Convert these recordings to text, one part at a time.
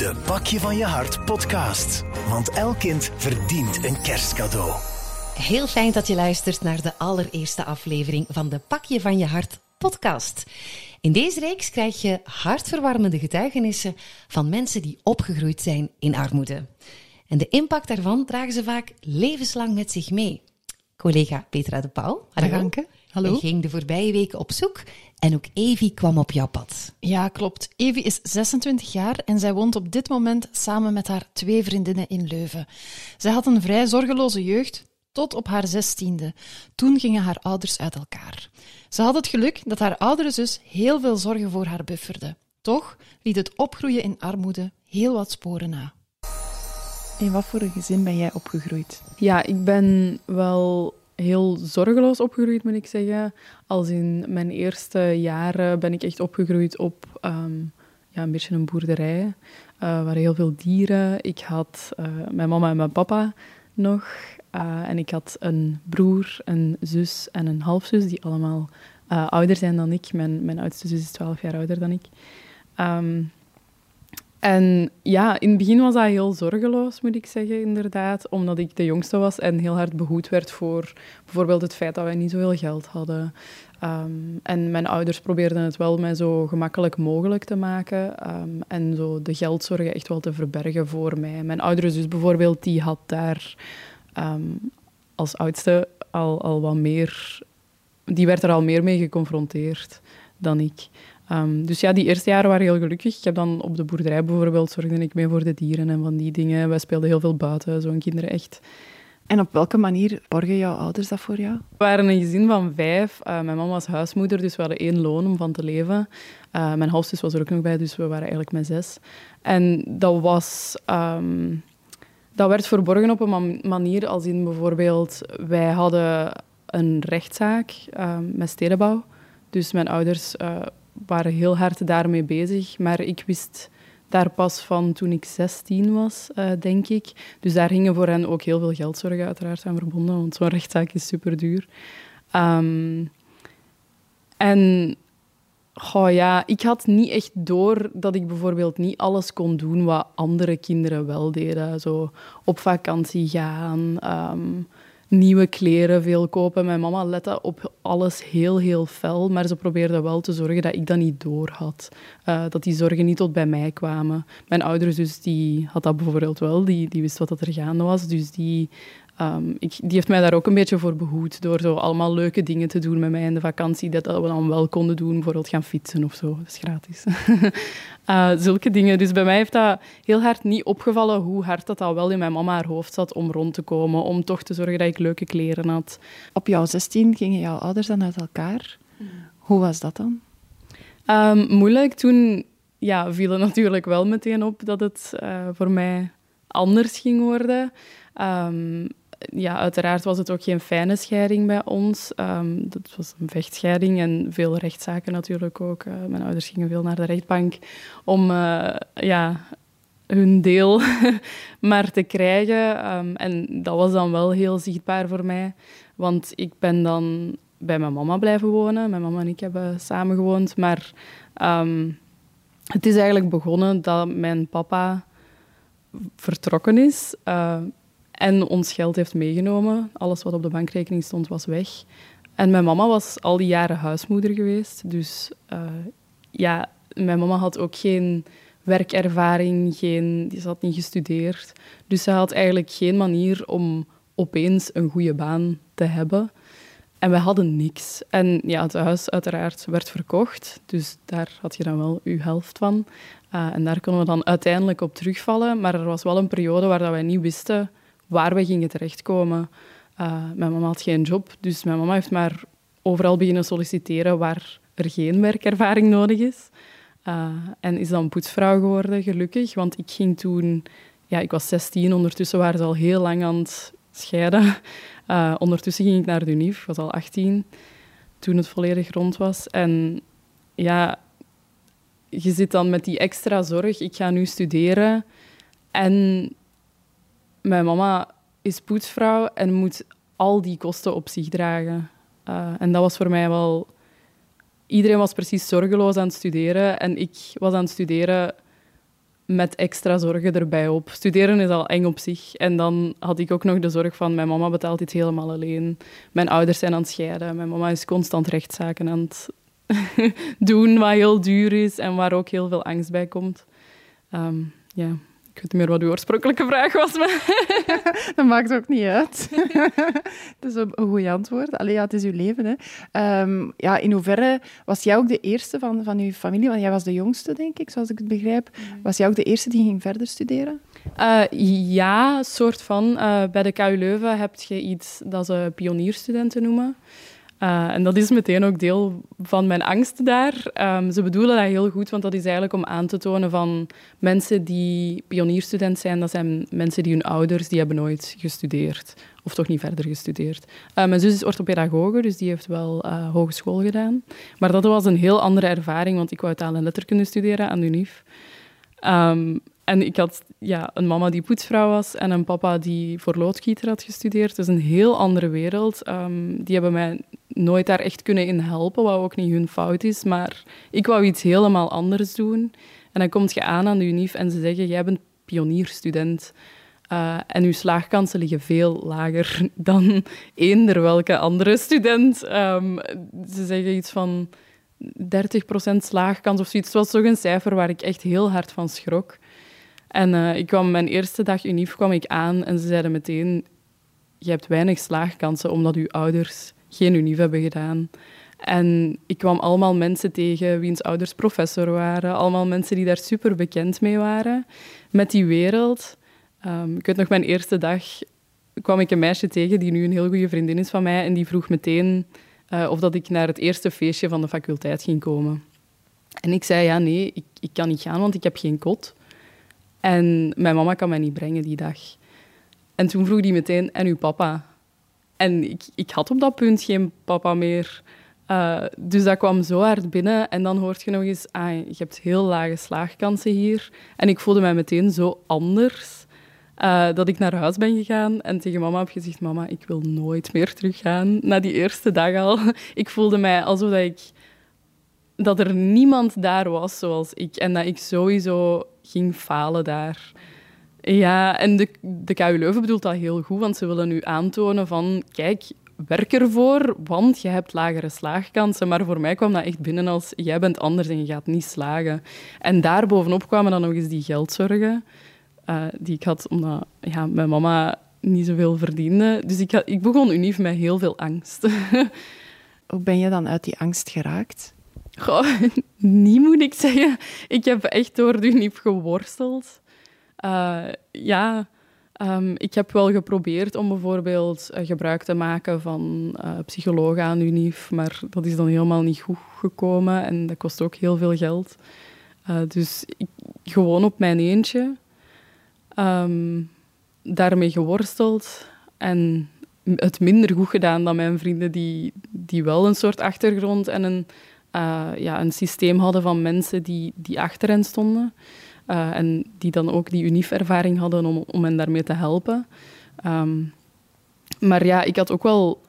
De Pakje van je Hart podcast. Want elk kind verdient een kerstcadeau. Heel fijn dat je luistert naar de allereerste aflevering van de Pakje van je Hart podcast. In deze reeks krijg je hartverwarmende getuigenissen van mensen die opgegroeid zijn in armoede. En de impact daarvan dragen ze vaak levenslang met zich mee. Collega Petra de Pauw, hallo. Anke. Hallo. Je ging de voorbije weken op zoek en ook Evie kwam op jouw pad. Ja, klopt. Evie is 26 jaar en zij woont op dit moment samen met haar twee vriendinnen in Leuven. Zij had een vrij zorgeloze jeugd tot op haar zestiende. Toen gingen haar ouders uit elkaar. Ze had het geluk dat haar oudere zus heel veel zorgen voor haar bufferde. Toch liet het opgroeien in armoede heel wat sporen na. In wat voor een gezin ben jij opgegroeid? Ja, ik ben wel heel zorgeloos opgegroeid, moet ik zeggen. Als in mijn eerste jaren ben ik echt opgegroeid op ehm, ja, een beetje een boerderij. Uh, waren heel veel dieren. Ik had uh, mijn mama en mijn papa nog. Uh, en ik had een broer, een zus en een halfzus, die allemaal ouder zijn dan ik. Mijn, mijn oudste zus is 12 jaar ouder dan ik. Um, en ja, in het begin was dat heel zorgeloos, moet ik zeggen, inderdaad. Omdat ik de jongste was en heel hard behoed werd voor bijvoorbeeld het feit dat wij niet zoveel geld hadden. Um, en mijn ouders probeerden het wel mij zo gemakkelijk mogelijk te maken. Um, en zo de geldzorgen echt wel te verbergen voor mij. Mijn oudere zus bijvoorbeeld, die had daar um, als oudste al, al wat meer... Die werd er al meer mee geconfronteerd dan ik. Um, dus ja, die eerste jaren waren heel gelukkig. Ik heb dan op de boerderij bijvoorbeeld zorgde ik mee voor de dieren en van die dingen. Wij speelden heel veel buiten, zo'n kinderen echt. En op welke manier borgen jouw ouders dat voor jou? We waren een gezin van vijf. Uh, mijn mama was huismoeder, dus we hadden één loon om van te leven. Uh, mijn halfzus was er ook nog bij, dus we waren eigenlijk met zes. En dat was... Um, dat werd verborgen op een manier als in bijvoorbeeld... Wij hadden een rechtszaak uh, met stedenbouw. Dus mijn ouders waren heel hard daarmee bezig. Maar ik wist daar pas van toen ik 16 was, uh, denk ik. Dus daar gingen voor hen ook heel veel geldzorgen uiteraard aan verbonden, want zo'n rechtszaak is super duur. Um, en ja, ik had niet echt door dat ik bijvoorbeeld niet alles kon doen wat andere kinderen wel deden. Zo op vakantie gaan, um, nieuwe kleren veel kopen. Mijn mama lette op alles heel, heel fel, maar ze probeerde wel te zorgen dat ik dat niet door had. Uh, dat die zorgen niet tot bij mij kwamen. Mijn oudere zus die had dat bijvoorbeeld wel, die, die wist wat er gaande was, dus die Um, ik, die heeft mij daar ook een beetje voor behoed door zo allemaal leuke dingen te doen met mij in de vakantie, dat we dan wel konden doen, bijvoorbeeld gaan fietsen of zo, dat is gratis. uh, zulke dingen. Dus bij mij heeft dat heel hard niet opgevallen hoe hard dat al wel in mijn mama haar hoofd zat om rond te komen, om toch te zorgen dat ik leuke kleren had. Op jouw 16 gingen jouw ouders dan uit elkaar. Mm. Hoe was dat dan? Um, moeilijk. Toen ja, viel het natuurlijk wel meteen op dat het uh, voor mij anders ging worden. Um, ja, uiteraard was het ook geen fijne scheiding bij ons. Um, dat was een vechtscheiding en veel rechtszaken natuurlijk ook. Uh, mijn ouders gingen veel naar de rechtbank om uh, ja, hun deel maar te krijgen. Um, en dat was dan wel heel zichtbaar voor mij. Want ik ben dan bij mijn mama blijven wonen. Mijn mama en ik hebben samen gewoond. Maar um, het is eigenlijk begonnen dat mijn papa vertrokken is. En ons geld heeft meegenomen. Alles wat op de bankrekening stond was weg. En mijn mama was al die jaren huismoeder geweest. Dus uh, ja, mijn mama had ook geen werkervaring, geen, die had niet gestudeerd. Dus ze had eigenlijk geen manier om opeens een goede baan te hebben. En we hadden niks. En ja, het huis uiteraard werd verkocht. Dus daar had je dan wel je helft van. Uh, en daar konden we dan uiteindelijk op terugvallen. Maar er was wel een periode waar dat wij niet wisten waar we gingen terechtkomen. Uh, mijn mama had geen job, dus mijn mama heeft maar overal beginnen solliciteren waar er geen werkervaring nodig is. Uh, en is dan poetsvrouw geworden, gelukkig. Want ik ging toen... Ja, ik was 16, ondertussen waren ze al heel lang aan het scheiden. Uh, ondertussen ging ik naar de UNIF, was al 18 toen het volledig rond was. En ja, je zit dan met die extra zorg. Ik ga nu studeren en mijn mama is poetsvrouw en moet al die kosten op zich dragen. Uh, en dat was voor mij wel... Iedereen was precies zorgeloos aan het studeren. En ik was aan het studeren met extra zorgen erbij op. Studeren is al eng op zich. En dan had ik ook nog de zorg van mijn mama betaalt dit helemaal alleen. Mijn ouders zijn aan het scheiden. Mijn mama is constant rechtszaken aan het doen, wat heel duur is en waar ook heel veel angst bij komt. Ehm, ja, ik weet niet meer wat uw oorspronkelijke vraag was. Maar dat maakt ook niet uit. dat is een, een goed antwoord. Allee, ja, het is uw leven. Hè. Ehm, ja, in hoeverre was jij ook de eerste van, van uw familie? Want jij was de jongste, denk ik, zoals ik het begrijp. Was jij ook de eerste die ging verder studeren? Uh, ja, soort van. Uh, bij de KU Leuven heb je iets dat ze pionierstudenten noemen. Uh, en dat is meteen ook deel van mijn angst daar. Um, ze bedoelen dat heel goed, want dat is eigenlijk om aan te tonen van mensen die pionierstudent zijn, dat zijn mensen die hun ouders, die hebben nooit gestudeerd. Of toch niet verder gestudeerd. Uh, mijn zus is orthopedagoge, dus die heeft wel uh, hogeschool gedaan. Maar dat was een heel andere ervaring, want ik wou taal en letterkunde studeren aan de UNIF. Um, en ik had ja, een mama die poetsvrouw was en een papa die voor loodgieter had gestudeerd. Dus een heel andere wereld. Um, die hebben mij nooit daar echt kunnen in helpen, wat ook niet hun fout is. Maar ik wou iets helemaal anders doen. En dan kom je aan aan de UNIF en ze zeggen, jij bent pionierstudent. Uh, en uw slaagkansen liggen veel lager dan eender welke andere student. Um, ze zeggen iets van 30% slaagkans of zoiets. Het was toch een cijfer waar ik echt heel hard van schrok. En uh, ik kwam mijn eerste dag UNIF kwam ik aan en ze zeiden meteen: Je hebt weinig slaagkansen omdat uw ouders geen UNIF hebben gedaan. En ik kwam allemaal mensen tegen wiens ouders professor waren. Allemaal mensen die daar super bekend mee waren met die wereld. Um, ik weet nog, mijn eerste dag kwam ik een meisje tegen die nu een heel goede vriendin is van mij. En die vroeg meteen uh, of dat ik naar het eerste feestje van de faculteit ging komen. En ik zei, ja, nee, ik, ik kan niet gaan, want ik heb geen kot. En mijn mama kan mij niet brengen die dag. En toen vroeg die meteen, en uw papa? En ik, ik had op dat punt geen papa meer. Uh, dus dat kwam zo hard binnen. En dan hoort je nog eens, ah, je hebt heel lage slaagkansen hier. En ik voelde mij meteen zo anders. Uh, dat ik naar huis ben gegaan en tegen mama heb gezegd, mama, ik wil nooit meer teruggaan. Na die eerste dag al. Ik voelde mij alsof dat ik... Dat er niemand daar was zoals ik. En dat ik sowieso ging falen daar. Ja, en de, de KU Leuven bedoelt dat heel goed, want ze willen nu aantonen van, kijk, werk ervoor, want je hebt lagere slaagkansen. Maar voor mij kwam dat echt binnen als, jij bent anders en je gaat niet slagen. En daarbovenop kwamen dan nog eens die geldzorgen uh, die ik had, omdat ja, mijn mama niet zoveel verdiende. Dus ik, had, ik begon unief met heel veel angst. Hoe ben je dan uit die angst geraakt? Goh, niet moet ik zeggen. Ik heb echt door de geworsteld. Uh, ja, um, ik heb wel geprobeerd om bijvoorbeeld uh, gebruik te maken van uh, psychologen aan UNIF, maar dat is dan helemaal niet goed gekomen en dat kost ook heel veel geld. dus ik, gewoon op mijn eentje um, daarmee geworsteld en het minder goed gedaan dan mijn vrienden die, die wel een soort achtergrond en een uh, ja, een systeem hadden van mensen die, die achter hen stonden. Uh, en die dan ook die UNIF-ervaring hadden om, om hen daarmee te helpen. Um, maar ja, ik had ook wel...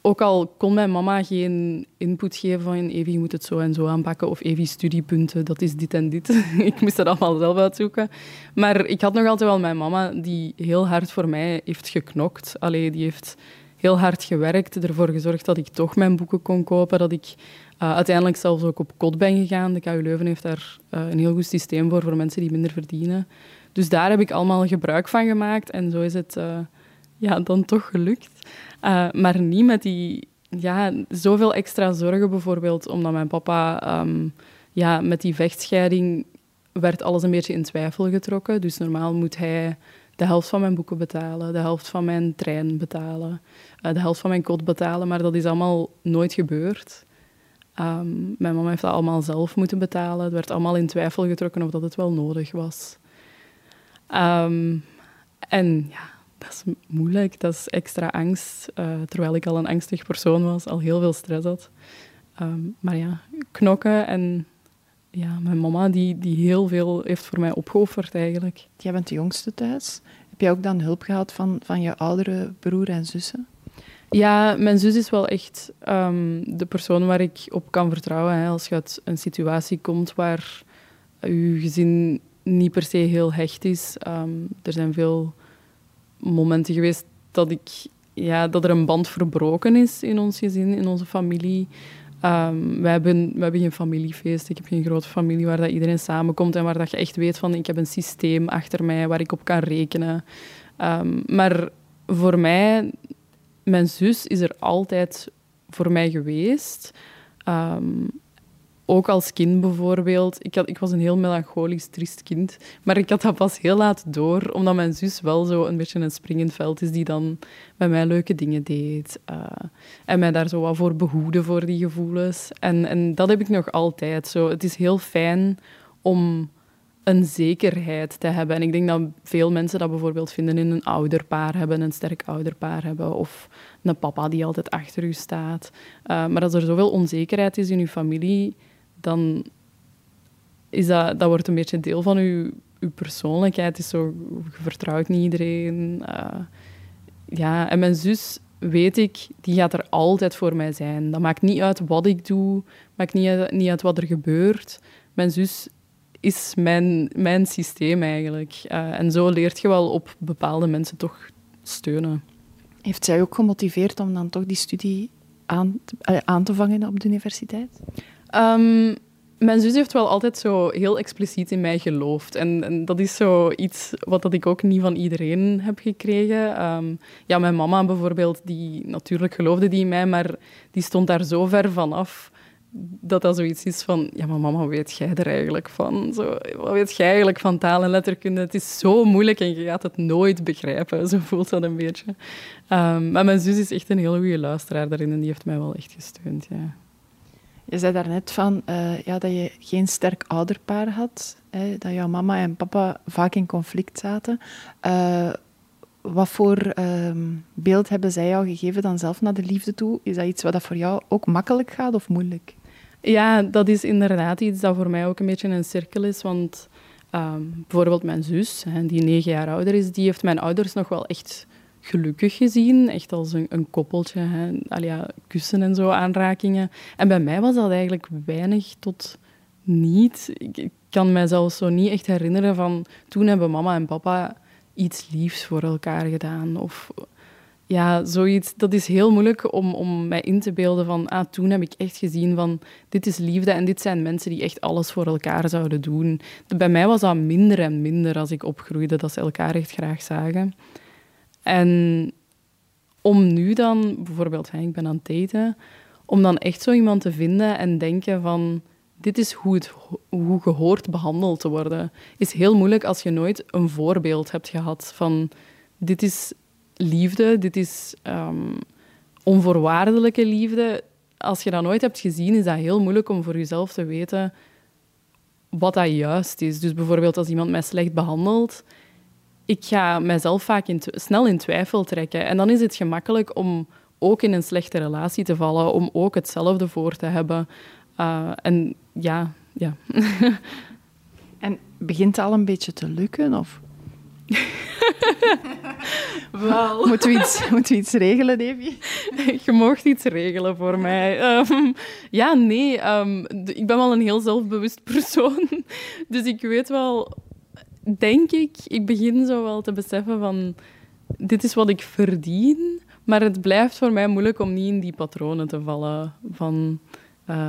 Ook al kon mijn mama geen input geven van Evie, je moet het zo en zo aanpakken, of Evie, studiepunten, dat is dit en dit. ik moest dat allemaal zelf uitzoeken. Maar ik had nog altijd wel mijn mama die heel hard voor mij heeft geknokt. Allee, die heeft heel hard gewerkt, ervoor gezorgd dat ik toch mijn boeken kon kopen, dat ik uh, uiteindelijk zelfs ook op kot ben gegaan. De KU Leuven heeft daar uh, een heel goed systeem voor, voor mensen die minder verdienen. Dus daar heb ik allemaal gebruik van gemaakt en zo is het uh, ja, dan toch gelukt. maar niet met die ja, zoveel extra zorgen bijvoorbeeld, omdat mijn papa um, ja, met die vechtscheiding werd alles een beetje in twijfel getrokken. Dus normaal moet hij de helft van mijn boeken betalen, de helft van mijn trein betalen, de helft van mijn kot betalen, maar dat is allemaal nooit gebeurd. Um, mijn mama heeft dat allemaal zelf moeten betalen. Het werd allemaal in twijfel getrokken of dat het wel nodig was. Um, en ja, dat is moeilijk. Dat is extra angst. Uh, terwijl ik al een angstig persoon was, al heel veel stress had. Um, maar ja, knokken en ja, mijn mama die, die heel veel heeft voor mij opgeofferd eigenlijk. Jij bent de jongste thuis. Heb je ook dan hulp gehad van, van je oudere broer en zussen? Ja, mijn zus is wel echt um, de persoon waar ik op kan vertrouwen. Hè. Als je uit een situatie komt waar je gezin niet per se heel hecht is. Ehm, er zijn veel momenten geweest dat, ik, ja, dat er een band verbroken is in ons gezin, in onze familie. Um, wij, hebben, hebben geen familiefeest. Ik heb geen grote familie waar dat iedereen samenkomt en waar dat je echt weet van ik heb een systeem achter mij waar ik op kan rekenen. Maar voor mij, mijn zus is er altijd voor mij geweest. Um, ook als kind bijvoorbeeld. Ik, had, ik was een heel melancholisch, triest kind. Maar ik had dat pas heel laat door, omdat mijn zus wel zo een beetje een springend veld is die dan met mij leuke dingen deed. Uh, en mij daar zo wat voor behoede voor die gevoelens. En, en dat heb ik nog altijd. Zo, het is heel fijn om een zekerheid te hebben. En ik denk dat veel mensen dat bijvoorbeeld vinden in een ouderpaar hebben, een sterk ouderpaar hebben, of een papa die altijd achter u staat. Uh, maar als er zoveel onzekerheid is in uw familie, dan is dat, dat wordt een beetje deel van uw, uw persoonlijkheid. is zo, je vertrouwt niet iedereen. Uh, ja, en mijn zus, weet ik, die gaat er altijd voor mij zijn. Dat maakt niet uit wat ik doe, maakt niet uit, niet uit wat er gebeurt. Mijn zus is mijn, mijn systeem eigenlijk. Uh, en zo leert je wel op bepaalde mensen toch steunen. Heeft zij ook gemotiveerd om dan toch die studie aan, aan te vangen op de universiteit? Um, mijn zus heeft wel altijd zo heel expliciet in mij geloofd. En, en dat is zo iets wat dat ik ook niet van iedereen heb gekregen. Um, ja, mijn mama bijvoorbeeld, die natuurlijk geloofde die in mij, maar die stond daar zo ver vanaf dat dat zoiets is van, ja, maar mama, wat weet jij er eigenlijk van? Zo, wat weet jij eigenlijk van taal en letterkunde? Het is zo moeilijk en je gaat het nooit begrijpen. Zo voelt dat een beetje. Um, maar mijn zus is echt een hele goede luisteraar daarin en die heeft mij wel echt gesteund, ja. Je zei daarnet van uh, ja, dat je geen sterk ouderpaar had, hè, dat jouw mama en papa vaak in conflict zaten. Uh, wat voor uh, beeld hebben zij jou gegeven dan zelf naar de liefde toe? Is dat iets wat dat voor jou ook makkelijk gaat of moeilijk? Ja, dat is inderdaad iets dat voor mij ook een beetje een cirkel is. Want um, bijvoorbeeld mijn zus, hè, die negen jaar ouder is, die heeft mijn ouders nog wel echt gelukkig gezien. Echt als een, een koppeltje. Hè. kussen en zo, aanrakingen. En bij mij was dat eigenlijk weinig tot niet. Ik, kan mij zelfs zo niet echt herinneren van... Toen hebben mama en papa iets liefs voor elkaar gedaan. Of ja, zoiets. Dat is heel moeilijk om, om mij in te beelden van... Ah, toen heb ik echt gezien van... Dit is liefde en dit zijn mensen die echt alles voor elkaar zouden doen. Bij mij was dat minder en minder als ik opgroeide, dat ze elkaar echt graag zagen. En om nu dan, bijvoorbeeld, ik ben aan het daten, om dan echt zo iemand te vinden en denken van dit is hoe, het, hoe je hoort behandeld te worden, is heel moeilijk als je nooit een voorbeeld hebt gehad van dit is liefde, dit is um, onvoorwaardelijke liefde. Als je dat nooit hebt gezien, is dat heel moeilijk om voor jezelf te weten wat dat juist is. Dus bijvoorbeeld als iemand mij slecht behandelt, ik ga mijzelf vaak in snel in twijfel trekken. En dan is het gemakkelijk om ook in een slechte relatie te vallen, om ook hetzelfde voor te hebben. Uh, en ja, ja. en begint het al een beetje te lukken? Of? Wel. Moeten we iets, moeten we iets regelen, Davy? Je mag iets regelen voor mij. Um, ja, nee. Um, ik ben wel een heel zelfbewust persoon. Dus ik weet wel denk ik, ik begin zo wel te beseffen van dit is wat ik verdien, maar het blijft voor mij moeilijk om niet in die patronen te vallen. Van uh,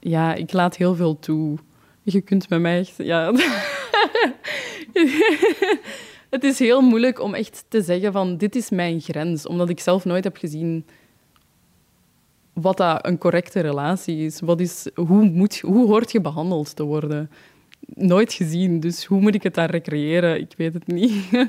ja, ik laat heel veel toe. Je kunt met mij echt, ja. Het is heel moeilijk om echt te zeggen van dit is mijn grens, omdat ik zelf nooit heb gezien wat dat een correcte relatie is. Wat is hoe, moet, hoe hoort je behandeld te worden? nooit gezien. Dus hoe moet ik het daar recreëren? Ik weet het niet. ja.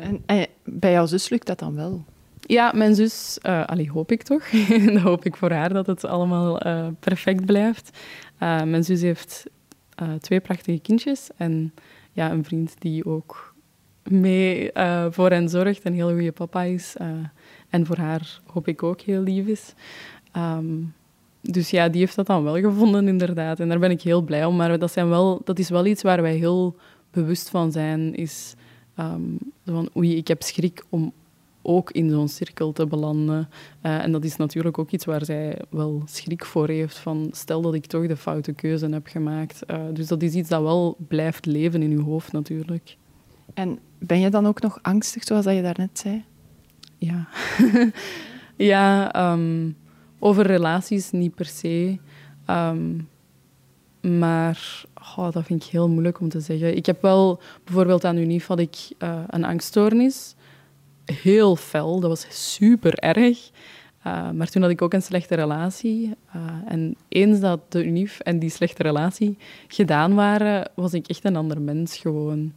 en, en, bij jouw zus lukt dat dan wel? Ja, mijn zus, uh, allee, hoop ik toch. dan hoop ik voor haar dat het allemaal uh, perfect blijft. Uh, mijn zus heeft twee prachtige kindjes en ja, een vriend die ook mee voor hen zorgt en een heel goede papa is. en voor haar hoop ik ook heel lief is. Um, dus ja, die heeft dat dan wel gevonden, inderdaad. En daar ben ik heel blij om. Maar dat, zijn wel, dat is wel iets waar wij heel bewust van zijn. Is um, van, oei, ik heb schrik om ook in zo'n cirkel te belanden. Uh, en dat is natuurlijk ook iets waar zij wel schrik voor heeft. Van stel dat ik toch de foute keuze heb gemaakt. Uh, dus dat is iets dat wel blijft leven in je hoofd natuurlijk. En ben je dan ook nog angstig, zoals dat je daarnet zei? Ja. ja, um, over relaties niet per se. Um, maar dat vind ik heel moeilijk om te zeggen. Ik heb wel, bijvoorbeeld aan UNIF had ik uh, een angststoornis. Heel fel, dat was super erg. Uh, maar toen had ik ook een slechte relatie. Uh, en eens dat de UNIF en die slechte relatie gedaan waren, was ik echt een ander mens gewoon.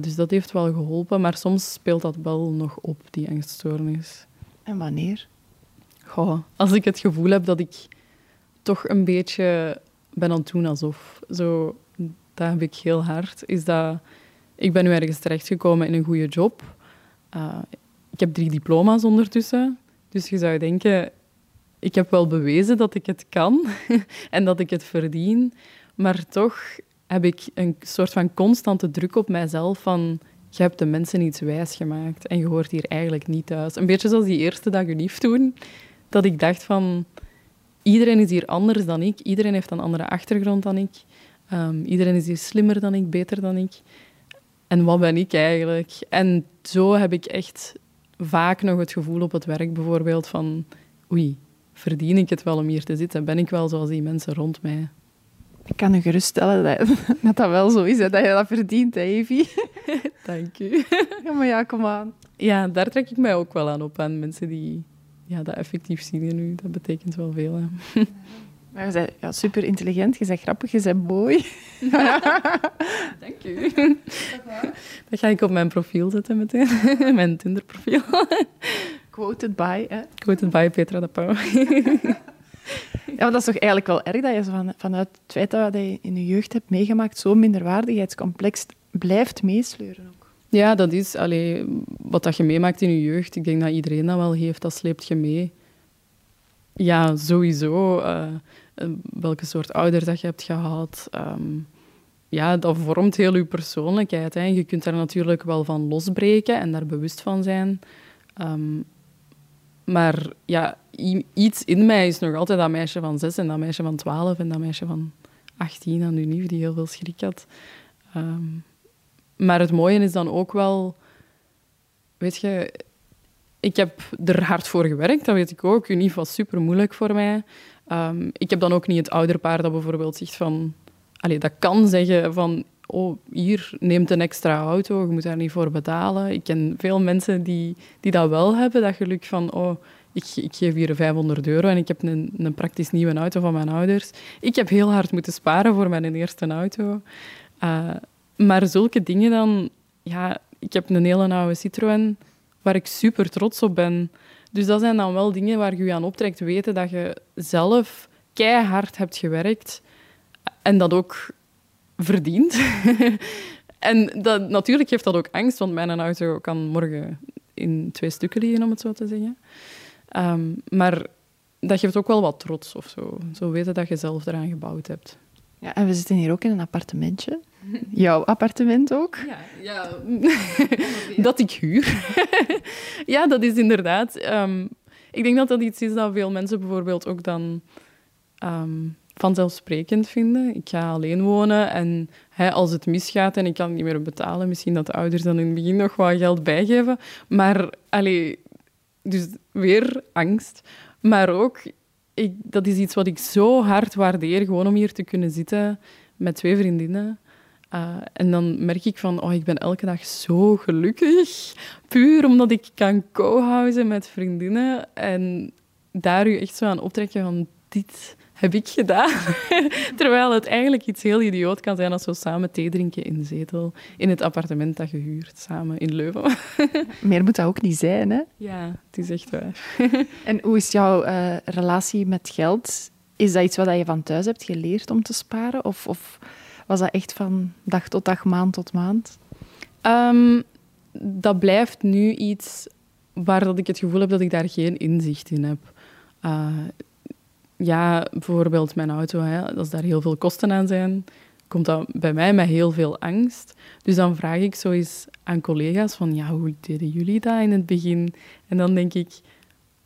dus dat heeft wel geholpen, maar soms speelt dat wel nog op, die angststoornis. En wanneer? Goh, als ik het gevoel heb dat ik toch een beetje ben aan het doen alsof. Zo, dat heb ik heel hard. Is dat, ik ben nu ergens terechtgekomen in een goede job. Ik heb drie diploma's ondertussen. Dus je zou denken, ik heb wel bewezen dat ik het kan en dat ik het verdien. Maar toch heb ik een soort van constante druk op mijzelf van je hebt de mensen iets wijs gemaakt en je hoort hier eigenlijk niet thuis. Een beetje zoals die eerste dag lief toen, dat ik dacht van iedereen is hier anders dan ik. Iedereen heeft een andere achtergrond dan ik. Um, iedereen is hier slimmer dan ik, beter dan ik. En wat ben ik eigenlijk? En zo heb ik echt vaak nog het gevoel op het werk bijvoorbeeld van... Oei, verdien ik het wel om hier te zitten? Ben ik wel zoals die mensen rond mij? Ik kan je geruststellen dat, dat, dat wel zo is, hè, dat je dat verdient, hè, Evie. Dank u. Ja, maar ja, kom aan. Ja, daar trek ik mij ook wel aan op, aan mensen die ja, dat effectief zien je nu, dat betekent wel veel. Hè. Maar je bent ja, super intelligent, je bent grappig, je bent mooi. Dank u. Dat ga ik op mijn profiel zetten meteen, mijn Tinder-profiel. Quoted by, hè? Quoted by Petra de Pauw. Ja, maar dat is toch eigenlijk wel erg dat je van, vanuit het feit dat je in je jeugd hebt meegemaakt zo'n minderwaardigheidscomplex blijft meesleuren ook. Ja, dat is allee, wat dat je meemaakt in je jeugd. Ik denk dat iedereen dat wel heeft, dat sleept je mee. Ja, sowieso. Uh, welke soort ouders dat je hebt gehad. Um, ja, dat vormt heel je persoonlijkheid. Hè. Je kunt daar natuurlijk wel van losbreken en daar bewust van zijn. Um, maar ja, iets in mij is nog altijd dat meisje van zes en dat meisje van twaalf en dat meisje van 18 aan Unief die heel veel schrik had. Um, maar het mooie is dan ook wel, weet je, ik heb er hard voor gewerkt, dat weet ik ook. Unief was super moeilijk voor mij. Um, ik heb dan ook niet het ouderpaar dat bijvoorbeeld zegt van, allez, dat kan zeggen van, oh, hier neemt een extra auto, je moet daar niet voor betalen. Ik ken veel mensen die, die dat wel hebben, dat geluk van, oh, ik, ik geef hier 500 euro en ik heb een, een praktisch nieuwe auto van mijn ouders. Ik heb heel hard moeten sparen voor mijn eerste auto. Uh, maar zulke dingen dan... Ja, ik heb een hele oude Citroën waar ik super trots op ben. Dus dat zijn dan wel dingen waar je je aan optrekt. Weten dat je zelf keihard hebt gewerkt en dat ook verdient. en natuurlijk geeft dat ook angst, want mijn auto kan morgen in twee stukken liggen, om het zo te zeggen. Um, maar dat geeft ook wel wat trots of zo. Zo weten dat je zelf eraan gebouwd hebt. Ja, en we zitten hier ook in een appartementje. Jouw appartement ook? Ja, ja. dat ik huur. ja, dat is inderdaad. Um, ik denk dat dat iets is dat veel mensen bijvoorbeeld ook dan um, vanzelfsprekend vinden. Ik ga alleen wonen en hè, als het misgaat en ik kan niet meer betalen, misschien dat de ouders dan in het begin nog wat geld bijgeven. Maar, allee, dus weer angst. Maar ook, ik, dat is iets wat ik zo hard waardeer, gewoon om hier te kunnen zitten met twee vriendinnen. Uh, en dan merk ik van, oh, ik ben elke dag zo gelukkig. Puur omdat ik kan co-housen met vriendinnen. En daar u echt zo aan optrekken van, dit heb ik gedaan. Terwijl het eigenlijk iets heel idioot kan zijn als we samen thee drinken in de zetel. In het appartement dat je huurt, samen in Leuven. Meer moet dat ook niet zijn, hè? Ja, het is echt waar. en hoe is jouw uh, relatie met geld? Is dat iets wat je van thuis hebt geleerd om te sparen? Of... of was dat echt van dag tot dag, maand tot maand? Um, dat blijft nu iets waar dat ik het gevoel heb dat ik daar geen inzicht in heb. Uh, ja, bijvoorbeeld mijn auto, hè, als daar heel veel kosten aan zijn, komt dat bij mij met heel veel angst. Dus dan vraag ik zo eens aan collega's van, ja, hoe deden jullie dat in het begin? En dan denk ik,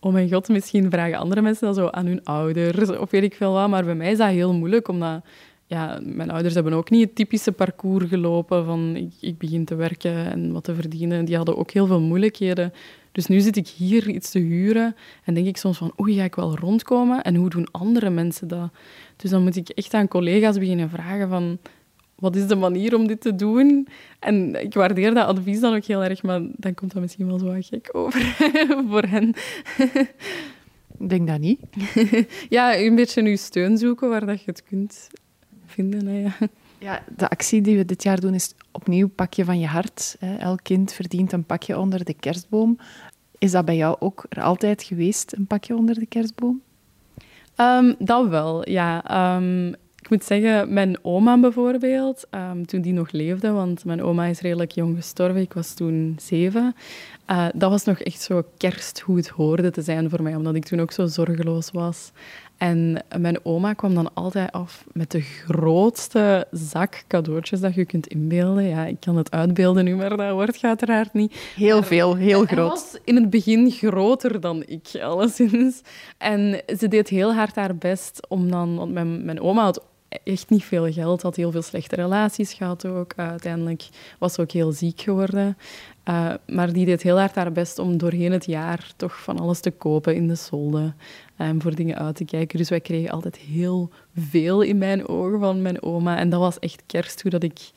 oh mijn god, misschien vragen andere mensen dat zo aan hun ouders of weet ik veel wat. Maar bij mij is dat heel moeilijk, omdat ja, mijn ouders hebben ook niet het typische parcours gelopen van ik, ik begin te werken en wat te verdienen. Die hadden ook heel veel moeilijkheden. Dus nu zit ik hier iets te huren en denk ik soms van, oei, ga ik wel rondkomen? En hoe doen andere mensen dat? Dus dan moet ik echt aan collega's beginnen vragen van, wat is de manier om dit te doen? En ik waardeer dat advies dan ook heel erg, maar dan komt dat misschien wel zo gek over voor hen. Ik denk dat niet. ja, een beetje je steun zoeken waar dat je het kunt vinden. Hè, ja. Ja, de actie die we dit jaar doen is opnieuw pakje van je hart. Elk kind verdient een pakje onder de kerstboom. Is dat bij jou ook er altijd geweest, een pakje onder de kerstboom? Um, dat wel, ja. Um, ik moet zeggen, mijn oma bijvoorbeeld, um, toen die nog leefde, want mijn oma is redelijk jong gestorven, ik was toen zeven, uh, dat was nog echt zo kerst hoe het hoorde te zijn voor mij, omdat ik toen ook zo zorgeloos was. En mijn oma kwam dan altijd af met de grootste zak cadeautjes dat je kunt inbeelden. Ja, ik kan het uitbeelden nu, maar dat wordt uiteraard niet. Heel veel, heel groot. was in het begin groter dan ik, alleszins. En ze deed heel hard haar best om dan... Want mijn, mijn oma had echt niet veel geld, had heel veel slechte relaties gehad ook. uiteindelijk was ze ook heel ziek geworden. Uh, maar die deed heel hard haar best om doorheen het jaar toch van alles te kopen in de solden um, voor dingen uit te kijken. Dus wij kregen altijd heel veel in mijn ogen van mijn oma. En dat was echt kerst, hoe dat ik,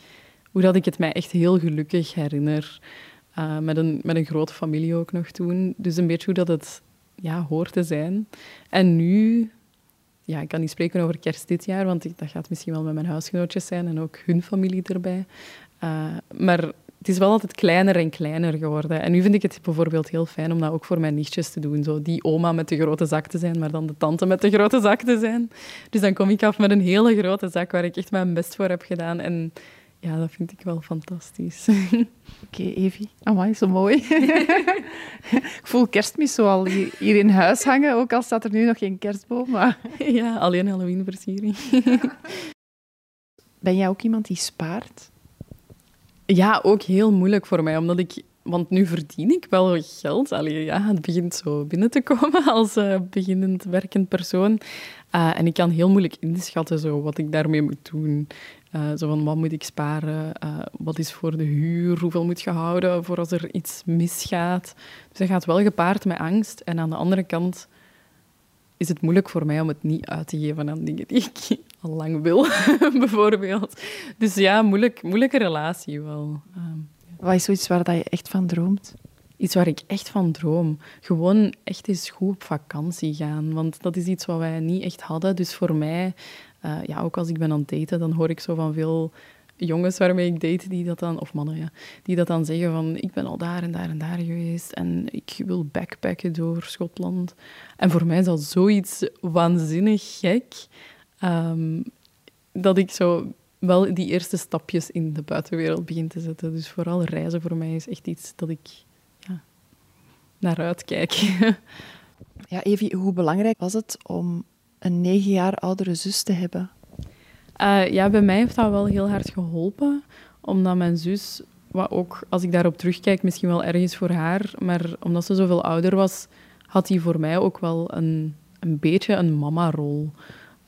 hoe dat ik het mij echt heel gelukkig herinner. Uh, met, een, met een grote familie ook nog toen. Dus een beetje hoe dat het ja, hoort te zijn. En nu, ja, ik kan niet spreken over kerst dit jaar, want dat gaat misschien wel met mijn huisgenootjes zijn en ook hun familie erbij. Uh, maar het is wel altijd kleiner en kleiner geworden. En nu vind ik het bijvoorbeeld heel fijn om dat ook voor mijn nichtjes te doen. Zo die oma met de grote zak te zijn, maar dan de tante met de grote zak te zijn. Dus dan kom ik af met een hele grote zak waar ik echt mijn best voor heb gedaan. En ja, dat vind ik wel fantastisch. Oké, okay, Evie. Amai, zo mooi. ik voel kerstmis zo al hier in huis hangen, ook al staat er nu nog geen kerstboom. Maar... ja, alleen Halloween-versiering. ben jij ook iemand die spaart? Ja, ook heel moeilijk voor mij, omdat ik... Want nu verdien ik wel geld. Allee, ja, het begint zo binnen te komen als uh, beginnend werkend persoon. Uh, en ik kan heel moeilijk inschatten zo, wat ik daarmee moet doen. Uh, zo van, wat moet ik sparen? wat is voor de huur? Hoeveel moet je houden voor als er iets misgaat? Dus dat gaat wel gepaard met angst. En aan de andere kant is het moeilijk voor mij om het niet uit te geven aan dingen die ik al lang wil, bijvoorbeeld. Dus ja, moeilijk, moeilijke relatie wel. Ehm, Wat is zoiets waar je echt van droomt? Iets waar ik echt van droom. Gewoon echt eens goed op vakantie gaan. Want dat is iets wat wij niet echt hadden. Dus voor mij, uh, ja, ook als ik ben aan het daten, dan hoor ik zo van veel jongens waarmee ik date, die dat dan, of mannen, ja, die dat dan zeggen van ik ben al daar en daar en daar geweest en ik wil backpacken door Schotland. En voor mij is dat zoiets waanzinnig gek, um, dat ik zo wel die eerste stapjes in de buitenwereld begin te zetten. Dus vooral reizen voor mij is echt iets dat ik ja, naar uitkijk. ja, Evie, hoe belangrijk was het om een negen jaar oudere zus te hebben? Uh, ja, bij mij heeft dat wel heel hard geholpen, omdat mijn zus, wat ook als ik daarop terugkijk, misschien wel erg is voor haar, maar omdat ze zoveel ouder was, had hij voor mij ook wel een, een beetje een mama-rol.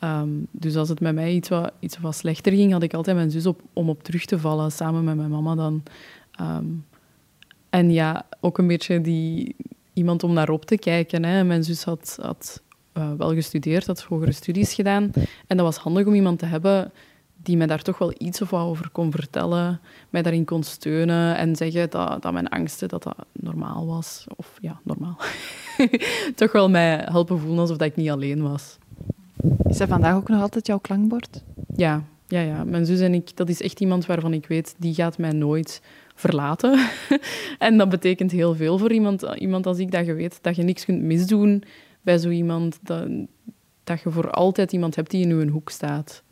Um, dus als het met mij iets wat, iets wat slechter ging, had ik altijd mijn zus op, om op terug te vallen, samen met mijn mama dan. Um, en ja, ook een beetje die, iemand om naar op te kijken. Hè. Mijn zus had, had uh, wel gestudeerd, had hogere studies gedaan. En dat was handig om iemand te hebben die mij daar toch wel iets of wat over kon vertellen, mij daarin kon steunen en zeggen dat, dat mijn angsten dat dat normaal was. Of ja, normaal. toch wel mij helpen voelen alsof dat ik niet alleen was. Is dat vandaag ook nog altijd jouw klankbord? Ja, ja, ja. Mijn zus en ik, dat is echt iemand waarvan ik weet, die gaat mij nooit verlaten. en dat betekent heel veel voor iemand, iemand als ik, dat je weet dat je niks kunt misdoen bij zo iemand. Dat, dat je voor altijd iemand hebt die in je hoek staat.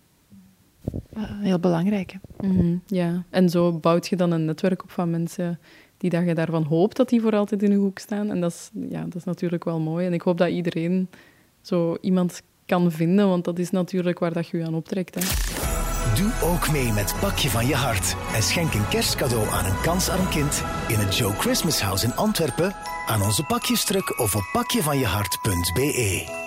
Heel belangrijk. Mhm, ja, en zo bouwt je dan een netwerk op van mensen die dat je daarvan hoopt dat die voor altijd in je hoek staan. En dat is, ja, dat is natuurlijk wel mooi. En ik hoop dat iedereen zo iemand kan vinden, want dat is natuurlijk waar dat je je aan optrekt. Hè. Doe ook mee met Pakje van je hart en schenk een kerstcadeau aan een kansarm kind in het Joe Christmas House in Antwerpen, aan onze pakjestruk of op pakjevanjehart.be.